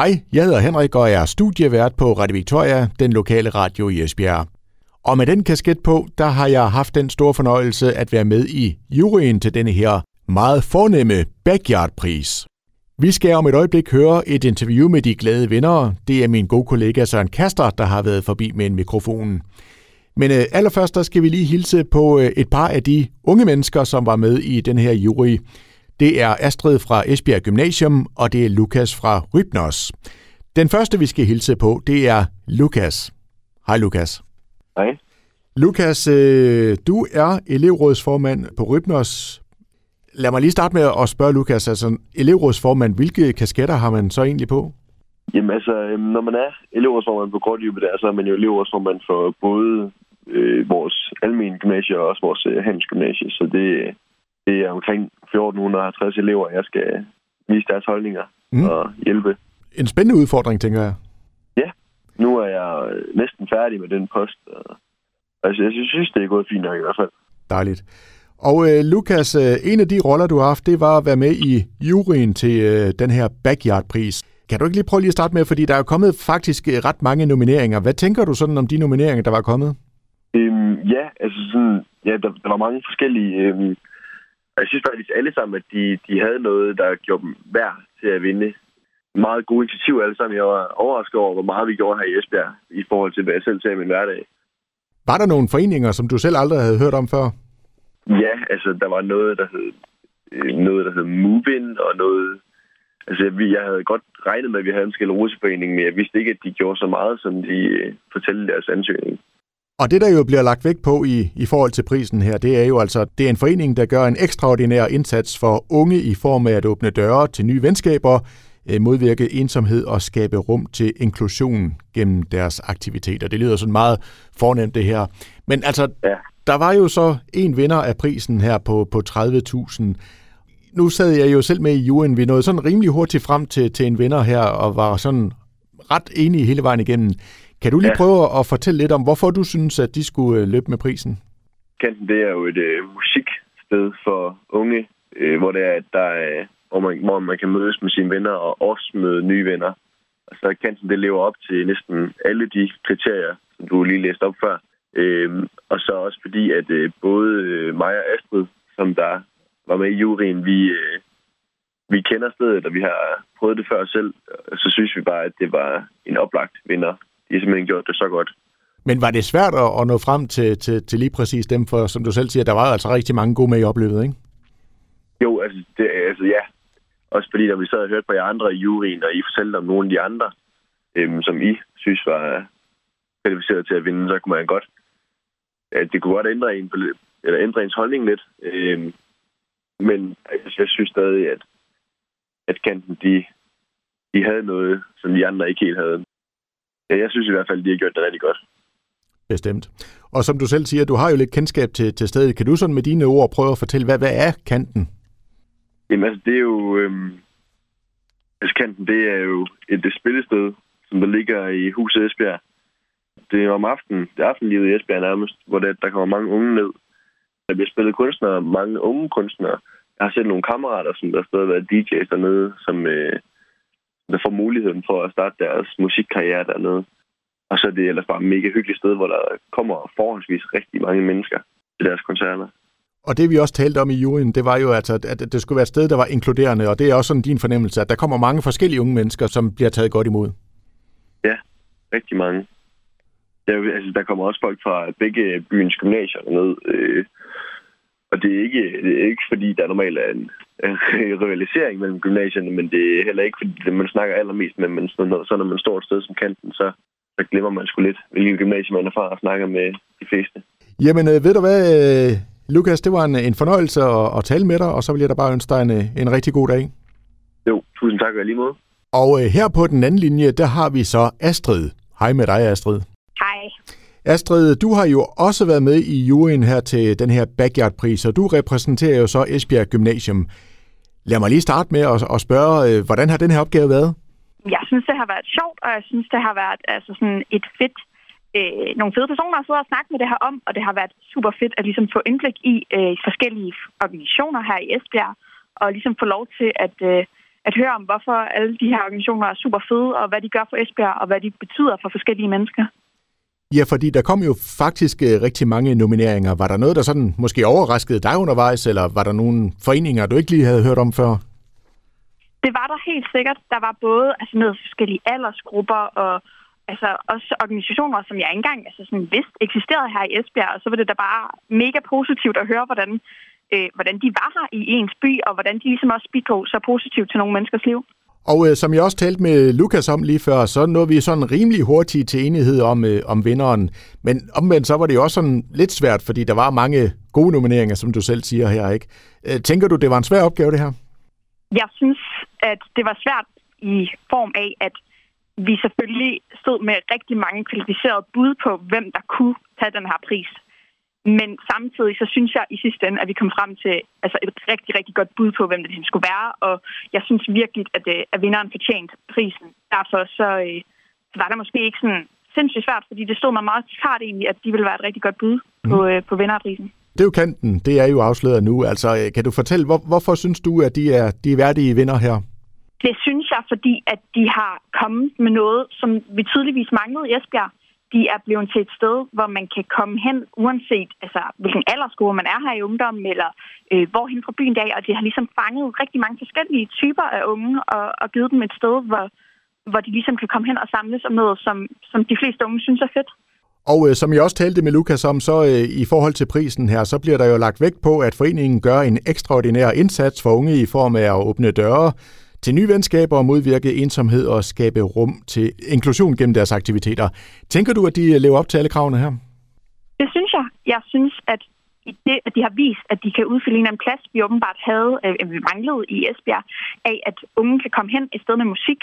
Hej, jeg hedder Henrik og er studievært på Radio Victoria, den lokale radio i Esbjerg. Og med den kasket på, der har jeg haft den store fornøjelse at være med i juryen til denne her meget fornemme Backyard-pris. Vi skal om et øjeblik høre et interview med de glade vinder. Det er min gode kollega Søren Kaster, der har været forbi med en mikrofon. Men øh, allerførst der skal vi lige hilse på øh, et par af de unge mennesker, som var med i den her jury. Det er Astrid fra Esbjerg Gymnasium, og det er Lukas fra Rybnos. Den første, vi skal hilse på, det er Lukas. Hej Lukas. Hej. Lukas, øh, du er elevrådsformand på Rybnos. Lad mig lige starte med at spørge Lukas, altså elevrådsformand, hvilke kasketter har man så egentlig på? Jamen altså, øhm, når man er elevrådsformand på Grådybet der, så er man jo elevrådsformand for både øh, vores almindelige gymnasie og også vores øh, handelsgymnasie. Så det, det er omkring 1450 elever, jeg skal vise deres holdninger mm. og hjælpe. En spændende udfordring, tænker jeg. Ja, nu er jeg næsten færdig med den post. Altså, jeg synes, det er gået fint nok i hvert fald. Dejligt. Og øh, Lukas, øh, en af de roller, du har haft, det var at være med i juryen til øh, den her Backyard-pris. Kan du ikke lige prøve lige at starte med, fordi der er kommet faktisk øh, ret mange nomineringer. Hvad tænker du sådan om de nomineringer, der var kommet? Øhm, ja, altså sådan, ja, der, der var mange forskellige. Øhm, jeg synes faktisk alle sammen, at de, de havde noget, der gjorde dem værd til at vinde. Meget gode initiativer alle sammen. Jeg var overrasket over, hvor meget vi gjorde her i Esbjerg, i forhold til, hvad jeg selv ser i min hverdag. Var der nogle foreninger, som du selv aldrig havde hørt om før? Ja, altså der var noget, der hed, øh, noget, der hed Movin, og noget... Altså, jeg havde godt regnet med, at vi havde en skeleroseforening, men jeg vidste ikke, at de gjorde så meget, som de øh, fortalte deres ansøgning. Og det, der jo bliver lagt vægt på i, i forhold til prisen her, det er jo altså, det er en forening, der gør en ekstraordinær indsats for unge i form af at åbne døre til nye venskaber, øh, modvirke ensomhed og skabe rum til inklusion gennem deres aktiviteter. Det lyder sådan meget fornemt det her. Men altså, ja. der var jo så en vinder af prisen her på, på 30.000. Nu sad jeg jo selv med i juryen. Vi nåede sådan rimelig hurtigt frem til, til en vinder her, og var sådan ret enige hele vejen igennem. Kan du lige ja. prøve at fortælle lidt om, hvorfor du synes, at de skulle øh, løbe med prisen? Kanten, det er jo et øh, musiksted for unge, øh, hvor det er, at der er, hvor, man, hvor man kan mødes med sine venner og også møde nye venner. Og så Kanten, det lever op til næsten alle de kriterier, som du lige læste op før. Øh, og så også fordi, at øh, både øh, mig og Astrid, som der var med i juryen, vi, øh, vi kender stedet, og vi har prøvet det før selv, så synes vi bare, at det var en oplagt vinder de har simpelthen gjort det så godt. Men var det svært at, nå frem til, til, til lige præcis dem, for som du selv siger, der var altså rigtig mange gode med i opløbet, ikke? Jo, altså, det, altså ja. Også fordi, når vi sad og hørte på jer andre i juryen, og I fortalte om nogle af de andre, øhm, som I synes var kvalificeret til at vinde, så kunne man godt... At det kunne godt ændre, en, eller ændre ens holdning lidt. Øhm, men altså, jeg synes stadig, at, at kanten, de, de havde noget, som de andre ikke helt havde. Ja, jeg synes i hvert fald, de har gjort det rigtig godt. Bestemt. Og som du selv siger, du har jo lidt kendskab til, til stedet. Kan du sådan med dine ord prøve at fortælle, hvad, hvad er kanten? Jamen altså, det er jo... Øhm, altså, kanten, det er jo et, et spillested, som der ligger i huset Esbjerg. Det er om aftenen, det er aftenlivet i Esbjerg nærmest, hvor der, der kommer mange unge ned. Der bliver spillet kunstnere, mange unge kunstnere. Jeg har set nogle kammerater, som der stadig har været DJ's dernede, som, øh, der får muligheden for at starte deres musikkarriere dernede. Og så er det ellers bare et mega hyggeligt sted, hvor der kommer forholdsvis rigtig mange mennesker til deres koncerter. Og det vi også talte om i juryen, det var jo, altså, at det skulle være et sted, der var inkluderende, og det er også sådan din fornemmelse, at der kommer mange forskellige unge mennesker, som bliver taget godt imod. Ja, rigtig mange. Der, altså, der kommer også folk fra begge byens gymnasier ned, øh, og det er, ikke, det er ikke, fordi der normalt er en, en rivalisering mellem gymnasierne, men det er heller ikke, fordi det, man snakker allermest med, men så når, så når man står et sted som kanten, så, så glemmer man sgu lidt, hvilken gymnasium man er fra og snakker med de fleste. Jamen, øh, ved du hvad, øh, Lukas, det var en, en fornøjelse at, at tale med dig, og så vil jeg da bare ønske dig en, en rigtig god dag. Jo, tusind tak og lige måde. Og øh, her på den anden linje, der har vi så Astrid. Hej med dig, Astrid. Hej. Astrid, du har jo også været med i juryen her til den her Backyard-pris, og du repræsenterer jo så Esbjerg Gymnasium. Lad mig lige starte med at, at spørge, øh, hvordan har den her opgave været? Jeg synes, det har været sjovt, og jeg synes, det har været altså sådan et fedt øh, nogle fede personer at sidde og snakke med det her om, og det har været super fedt at ligesom få indblik i øh, forskellige organisationer her i Esbjerg, og ligesom få lov til at, øh, at høre om, hvorfor alle de her organisationer er super fede, og hvad de gør for Esbjerg, og hvad de betyder for forskellige mennesker. Ja, fordi der kom jo faktisk øh, rigtig mange nomineringer. Var der noget, der sådan måske overraskede dig undervejs, eller var der nogle foreninger, du ikke lige havde hørt om før? Det var der helt sikkert. Der var både altså, med forskellige aldersgrupper og altså, også organisationer, som jeg ikke engang altså, sådan, vidste eksisterede her i Esbjerg. Og så var det da bare mega positivt at høre, hvordan, øh, hvordan de var her i ens by, og hvordan de ligesom også bidrog så positivt til nogle menneskers liv. Og øh, som jeg også talte med Lukas om lige før, så nåede vi sådan rimelig hurtigt til enighed om, øh, om vinderen. Men omvendt så var det jo også sådan lidt svært, fordi der var mange gode nomineringer, som du selv siger her, ikke? Øh, tænker du, det var en svær opgave, det her? Jeg synes, at det var svært i form af, at vi selvfølgelig stod med rigtig mange kvalificerede bud på, hvem der kunne tage den her pris. Men samtidig så synes jeg i sidste ende, at vi kom frem til altså et rigtig, rigtig godt bud på, hvem det ligesom skulle være. Og jeg synes virkelig, at, øh, at vinderen fortjent prisen. Derfor så, øh, så var der måske ikke sådan sindssygt svært, fordi det stod mig meget klart egentlig, at de ville være et rigtig godt bud på, mm. på vinderprisen. Det er jo kanten, det er jo afsløret nu. Altså, kan du fortælle, hvor, hvorfor synes du, at de er de er værdige vinder her? Det synes jeg, fordi at de har kommet med noget, som vi tydeligvis manglede i Esbjerg de er blevet til et sted, hvor man kan komme hen, uanset altså, hvilken aldersgruppe man er her i ungdommen, eller øh, hvorhen fra byen dag, og det har ligesom fanget rigtig mange forskellige typer af unge, og, og givet dem et sted, hvor, hvor de ligesom kan komme hen og samles om noget, som, som de fleste unge synes er fedt. Og øh, som jeg også talte med Lukas om, så øh, i forhold til prisen her, så bliver der jo lagt vægt på, at foreningen gør en ekstraordinær indsats for unge i form af at åbne døre, til nye venskaber og modvirke ensomhed og skabe rum til inklusion gennem deres aktiviteter. Tænker du, at de øh, lever op til alle kravene her? Det synes jeg. Jeg synes, at i det, at de har vist, at de kan udfylde en anden plads, vi åbenbart havde, øh, vi manglede i Esbjerg, af at unge kan komme hen et sted med musik,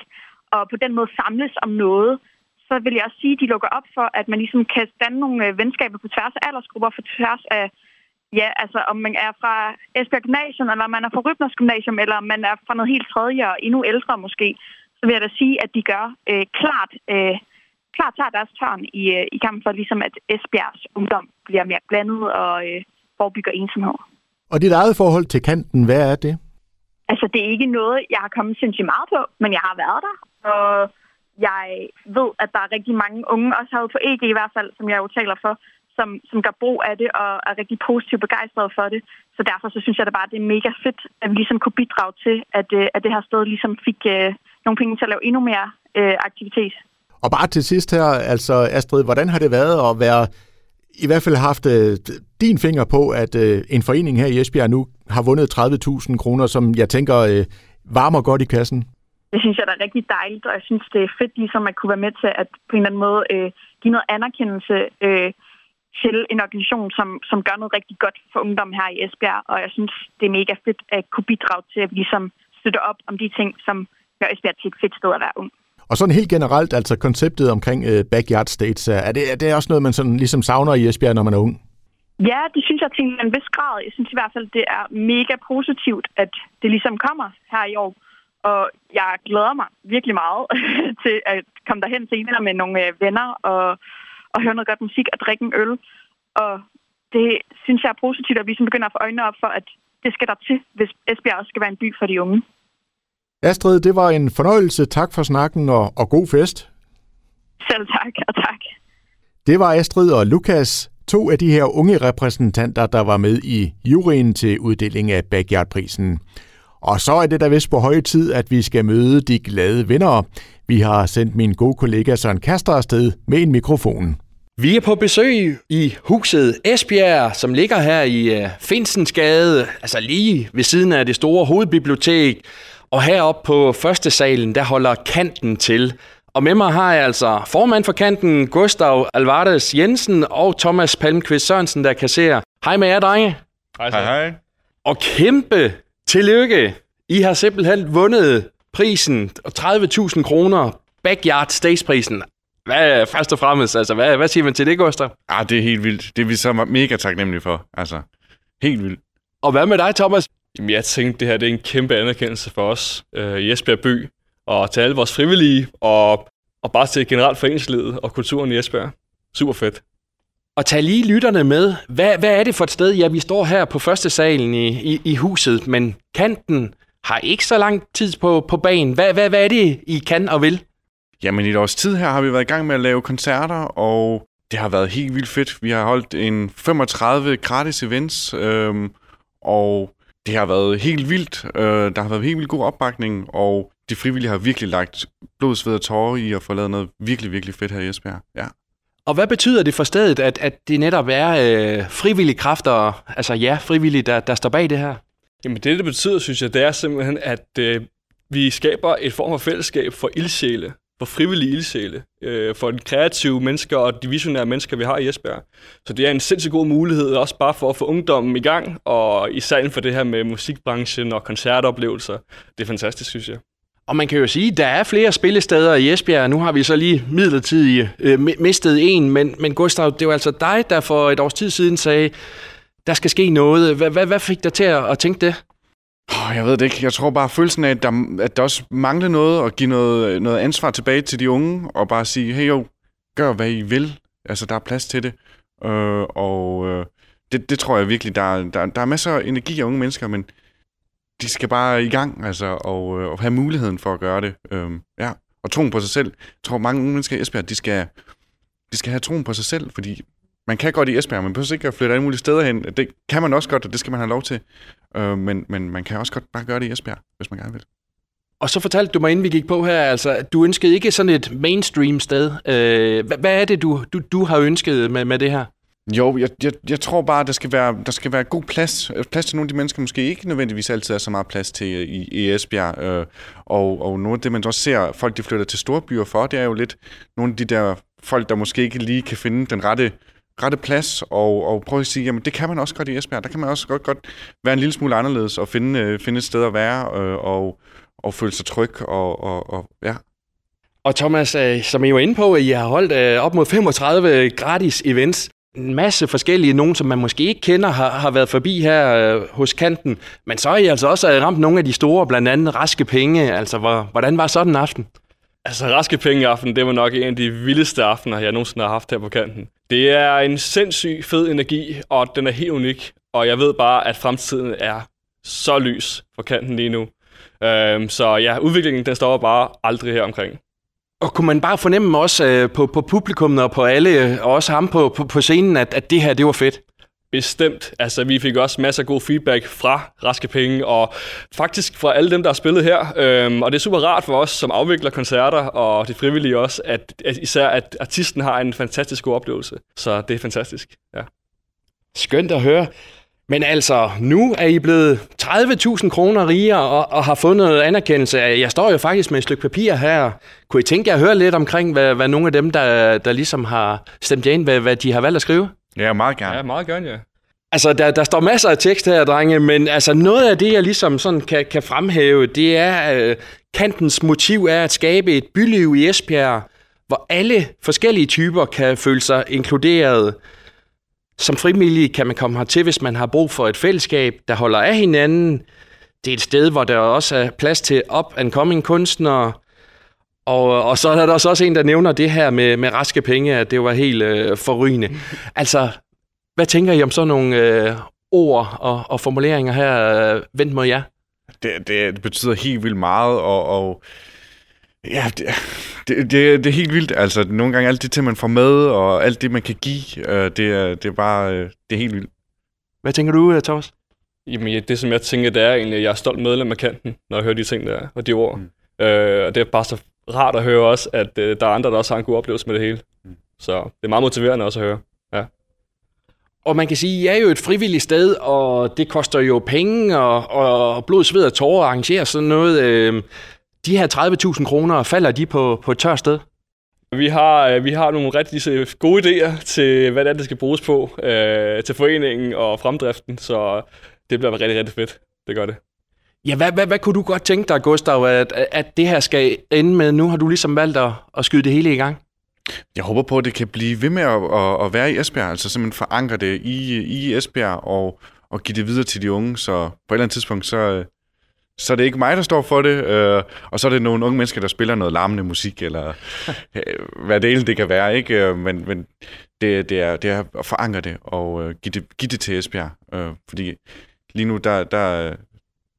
og på den måde samles om noget, så vil jeg også sige, at de lukker op for, at man ligesom kan danne nogle øh, venskaber på tværs af aldersgrupper, på tværs af Ja, altså om man er fra Esbjerg Gymnasium, eller man er fra Rybners Gymnasium, eller man er fra noget helt tredje og endnu ældre måske, så vil jeg da sige, at de gør øh, klart, øh, klart tager deres tørn i, øh, i kampen for, ligesom at Esbjergs ungdom bliver mere blandet og øh, forebygger ensomhed. Og dit eget forhold til kanten, hvad er det? Altså, det er ikke noget, jeg har kommet sindssygt meget på, men jeg har været der, og jeg ved, at der er rigtig mange unge, også herude på EG i hvert fald, som jeg jo taler for, som, som gør brug af det og er rigtig positivt begejstret for det. Så derfor så synes jeg da bare, at det er mega fedt, at vi ligesom kunne bidrage til, at, øh, at det her sted ligesom fik uh, nogle penge til at lave endnu mere uh, aktivitet. Og bare til sidst her, altså Astrid, hvordan har det været at være i hvert fald haft uh, din finger på, at uh, en forening her i Esbjerg nu har vundet 30.000 kroner, som jeg tænker uh, varmer godt i kassen? Det synes jeg da er rigtig dejligt, og jeg synes, det er fedt ligesom at kunne være med til at på en eller anden måde uh, give noget anerkendelse uh, til en organisation, som, som gør noget rigtig godt for ungdom her i Esbjerg. Og jeg synes, det er mega fedt at kunne bidrage til, at vi ligesom støtter op om de ting, som gør Esbjerg til et fedt sted at være ung. Og sådan helt generelt, altså konceptet omkring uh, backyard states, er det, er det også noget, man sådan ligesom savner i Esbjerg, når man er ung? Ja, det synes jeg til en vis grad. Jeg synes i hvert fald, det er mega positivt, at det ligesom kommer her i år. Og jeg glæder mig virkelig meget til at komme derhen senere med nogle øh, venner og og høre noget godt musik og drikke en øl. Og det synes jeg er positivt, at vi sådan begynder at få øjnene op for, at det skal der til, hvis Esbjerg også skal være en by for de unge. Astrid, det var en fornøjelse. Tak for snakken og, og god fest. Selv tak, og tak. Det var Astrid og Lukas, to af de her unge repræsentanter, der var med i juryen til uddeling af Backyard-prisen. Og så er det da vist på høje tid, at vi skal møde de glade vinder. Vi har sendt min gode kollega Søren Kaster afsted med en mikrofon. Vi er på besøg i huset Esbjerg, som ligger her i uh, Finsensgade, altså lige ved siden af det store hovedbibliotek. Og heroppe på første salen, der holder kanten til. Og med mig har jeg altså formand for kanten, Gustav Alvarez Jensen og Thomas Palmqvist Sørensen, der kasserer. Hej med jer, drenge. Hej, hej. hej. Og kæmpe tillykke. I har simpelthen vundet prisen, 30.000 kroner, Backyard Stage-prisen. Hvad, først og fremmest, altså, hvad, hvad siger man til det, Gustav? Ah, det er helt vildt. Det er vi så mega taknemmelige for. Altså, helt vildt. Og hvad med dig, Thomas? Jamen, jeg tænkte, det her det er en kæmpe anerkendelse for os øh, i Esbjerg by, og til alle vores frivillige, og, og bare til generelt foreningslivet og kulturen i Esbjerg. Super fedt. Og tag lige lytterne med. Hvad, hvad er det for et sted? Ja, vi står her på første salen i, i, i huset, men kanten har ikke så lang tid på, på banen. Hvad, hvad, hvad er det, I kan og vil? Jamen i et års tid her har vi været i gang med at lave koncerter, og det har været helt vildt fedt. Vi har holdt en 35 gratis events, øhm, og det har været helt vildt. Øh, der har været helt vildt god opbakning, og de frivillige har virkelig lagt blod, sved og tårer i at få lavet noget virkelig, virkelig fedt her i Esbjerg. Ja. Og hvad betyder det for stedet, at, at det netop er øh, frivillige kræfter, altså ja, frivillige, der, der står bag det her? Jamen det, det betyder, synes jeg, det er simpelthen, at øh, vi skaber et form for fællesskab for ildsjæle, for frivillige ildsjæle, øh, for de kreative mennesker og de visionære mennesker, vi har i Esbjerg. Så det er en sindssygt god mulighed, også bare for at få ungdommen i gang, og især inden for det her med musikbranchen og koncertoplevelser. Det er fantastisk, synes jeg. Og man kan jo sige, at der er flere spillesteder i Esbjerg. Nu har vi så lige midlertidigt øh, mistet en, men, men Gustav, det var altså dig, der for et års tid siden sagde, der skal ske noget. Hvad, hvad, hvad fik dig til at, at tænke det? Oh, jeg ved det ikke. Jeg tror bare følelsen af, at der, at der også mangler noget, at give noget, noget ansvar tilbage til de unge, og bare sige, hey jo, gør hvad I vil. Altså, der er plads til det. Øh, og øh, det, det tror jeg virkelig, der, der, der er masser af energi af unge mennesker, men de skal bare i gang, altså, og, øh, og have muligheden for at gøre det. Øhm, ja. Og troen på sig selv. Jeg tror, mange unge mennesker i Esbjerg, de skal, de skal have troen på sig selv, fordi man kan godt i Esbjerg, man behøver ikke at flytte alle mulige steder hen. Det kan man også godt, og det skal man have lov til. Øh, men, men man kan også godt bare gøre det i Esbjerg, hvis man gerne vil. Og så fortalte du mig, inden vi gik på her, altså, at du ønskede ikke sådan et mainstream sted. Øh, hvad, hvad er det, du, du, du har ønsket med, med det her? Jo, jeg, jeg, jeg tror bare, der skal, være, der skal være god plads. Plads til nogle af de mennesker, måske ikke nødvendigvis altid er så meget plads til øh, i, i Esbjerg. Øh, og, og noget af det, man også ser, folk de flytter til store byer for, det er jo lidt nogle af de der folk, der måske ikke lige kan finde den rette rette plads og, og prøve at sige, jamen det kan man også godt i Esbjerg. Der kan man også godt, godt være en lille smule anderledes og finde, øh, finde et sted at være øh, og, og føle sig tryg og, og, og ja. Og Thomas, øh, som I var inde på, I har holdt øh, op mod 35 gratis events. En masse forskellige, nogen som man måske ikke kender, har, har været forbi her øh, hos kanten. Men så er I altså også øh, ramt nogle af de store, blandt andet Raske Penge. Altså, hvor, hvordan var sådan en aften? Altså, Raske Penge aften, det var nok en af de vildeste aftener, jeg nogensinde har haft her på kanten. Det er en sindssyg fed energi, og den er helt unik. Og jeg ved bare, at fremtiden er så lys for kanten lige nu. Øhm, så ja, udviklingen den står bare aldrig her omkring. Og kunne man bare fornemme også øh, på, på publikum og på alle, og også ham på, på, på scenen, at, at det her, det var fedt? Bestemt. Altså, vi fik også masser af god feedback fra Raske Penge, og faktisk fra alle dem, der har spillet her. Øhm, og det er super rart for os, som afvikler koncerter, og de frivillige også, at, at især at artisten har en fantastisk god oplevelse. Så det er fantastisk, ja. Skønt at høre. Men altså, nu er I blevet 30.000 kroner rigere og, og har fundet anerkendelse. Jeg står jo faktisk med et stykke papir her. Kunne I tænke jer at høre lidt omkring, hvad, hvad nogle af dem, der, der ligesom har stemt jer ind, hvad, hvad de har valgt at skrive? Ja, meget gerne. Ja, meget gerne, ja. Altså, der, der står masser af tekst her, drenge, men altså, noget af det, jeg ligesom sådan kan, kan fremhæve, det er, uh, kantens motiv er at skabe et byliv i Esbjerg, hvor alle forskellige typer kan føle sig inkluderet. Som frivillig kan man komme hertil, hvis man har brug for et fællesskab, der holder af hinanden. Det er et sted, hvor der også er plads til up-and-coming kunstnere. Og, og så er der også en, der nævner det her med, med raske penge, at det var helt øh, forrygende. Altså, hvad tænker I om sådan nogle øh, ord og, og formuleringer her øh, vendt mod jer? Det, det, det betyder helt vildt meget, og, og ja, det, det, det, det er helt vildt. Altså, nogle gange alt det til, man får med, og alt det, man kan give, øh, det, er, det er bare øh, det er helt vildt. Hvad tænker du, øh, Thomas? Jamen, det som jeg tænker, det er egentlig, at jeg er stolt medlem af kanten, når jeg hører de ting der, og de ord. Mm. Øh, og det er bare så rart at høre også, at øh, der er andre, der også har en god oplevelse med det hele. Mm. Så det er meget motiverende også at høre. Ja. Og man kan sige, at I er jo et frivilligt sted, og det koster jo penge og, og blod, sved og tårer at arrangere sådan noget. Øh, de her 30.000 kroner, falder de på, på et tørt sted? Vi har, øh, vi har nogle rigtig gode idéer til, hvad det er, det skal bruges på øh, til foreningen og fremdriften, så det bliver rigtig, rigtig fedt. Det gør det. Ja, hvad, hvad, hvad kunne du godt tænke dig, Gustav, at, at det her skal ende med? Nu har du ligesom valgt at, at skyde det hele i gang. Jeg håber på, at det kan blive ved med at, at, at være i Esbjerg, altså simpelthen forankre det i, i Esbjerg og, og give det videre til de unge, så på et eller andet tidspunkt, så, så det er ikke mig, der står for det, øh, og så er det nogle unge mennesker, der spiller noget larmende musik, eller øh, hvad det det kan være, ikke? Øh, men, men det, det, er, det er at forankre det og øh, give, det, give det til Esbjerg, øh, fordi lige nu, der, der, der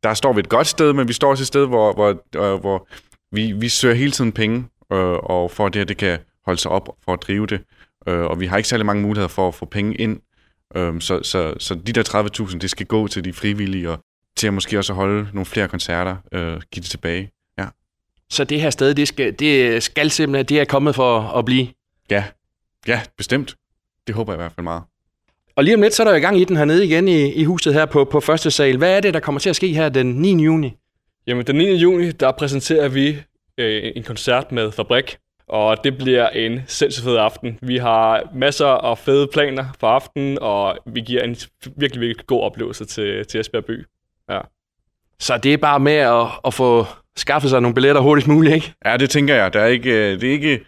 der står vi et godt sted, men vi står også et sted, hvor, hvor, øh, hvor vi, vi søger hele tiden penge, øh, og for at det her det kan holde sig op for at drive det. Øh, og vi har ikke særlig mange muligheder for at få penge ind. Øh, så, så, så de der 30.000, det skal gå til de frivillige, og til at måske også holde nogle flere koncerter, øh, give det tilbage. Ja. Så det her sted, det skal, det skal simpelthen, det er kommet for at blive. Ja, ja, bestemt. Det håber jeg i hvert fald meget. Og lige om lidt, så er der i gang i den hernede igen i, i huset her på, på første sal. Hvad er det, der kommer til at ske her den 9. juni? Jamen, den 9. juni, der præsenterer vi øh, en koncert med Fabrik, og det bliver en sindssygt fed aften. Vi har masser af fede planer for aftenen, og vi giver en virkelig, virkelig god oplevelse til, til Esbjerg by. Ja. Så det er bare med at, at få skaffet sig nogle billetter hurtigst muligt, ikke? Ja, det tænker jeg. Der er ikke, øh, det er ikke,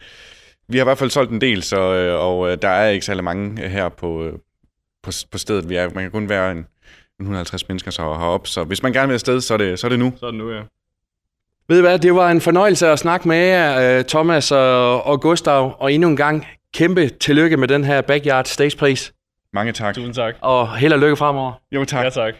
vi har i hvert fald solgt en del, så, øh, og øh, der er ikke særlig mange her på, på, på stedet. Vi er, man kan kun være en, 150 mennesker så heroppe, så hvis man gerne vil afsted, så er det, så er det nu. Så er det nu, ja. Ved du hvad, det var en fornøjelse at snakke med jer, Thomas og, og Gustav, og endnu en gang kæmpe tillykke med den her Backyard Stage Pris. Mange tak. Tusind tak. Og held og lykke fremover. Jo, tak. Ja, tak.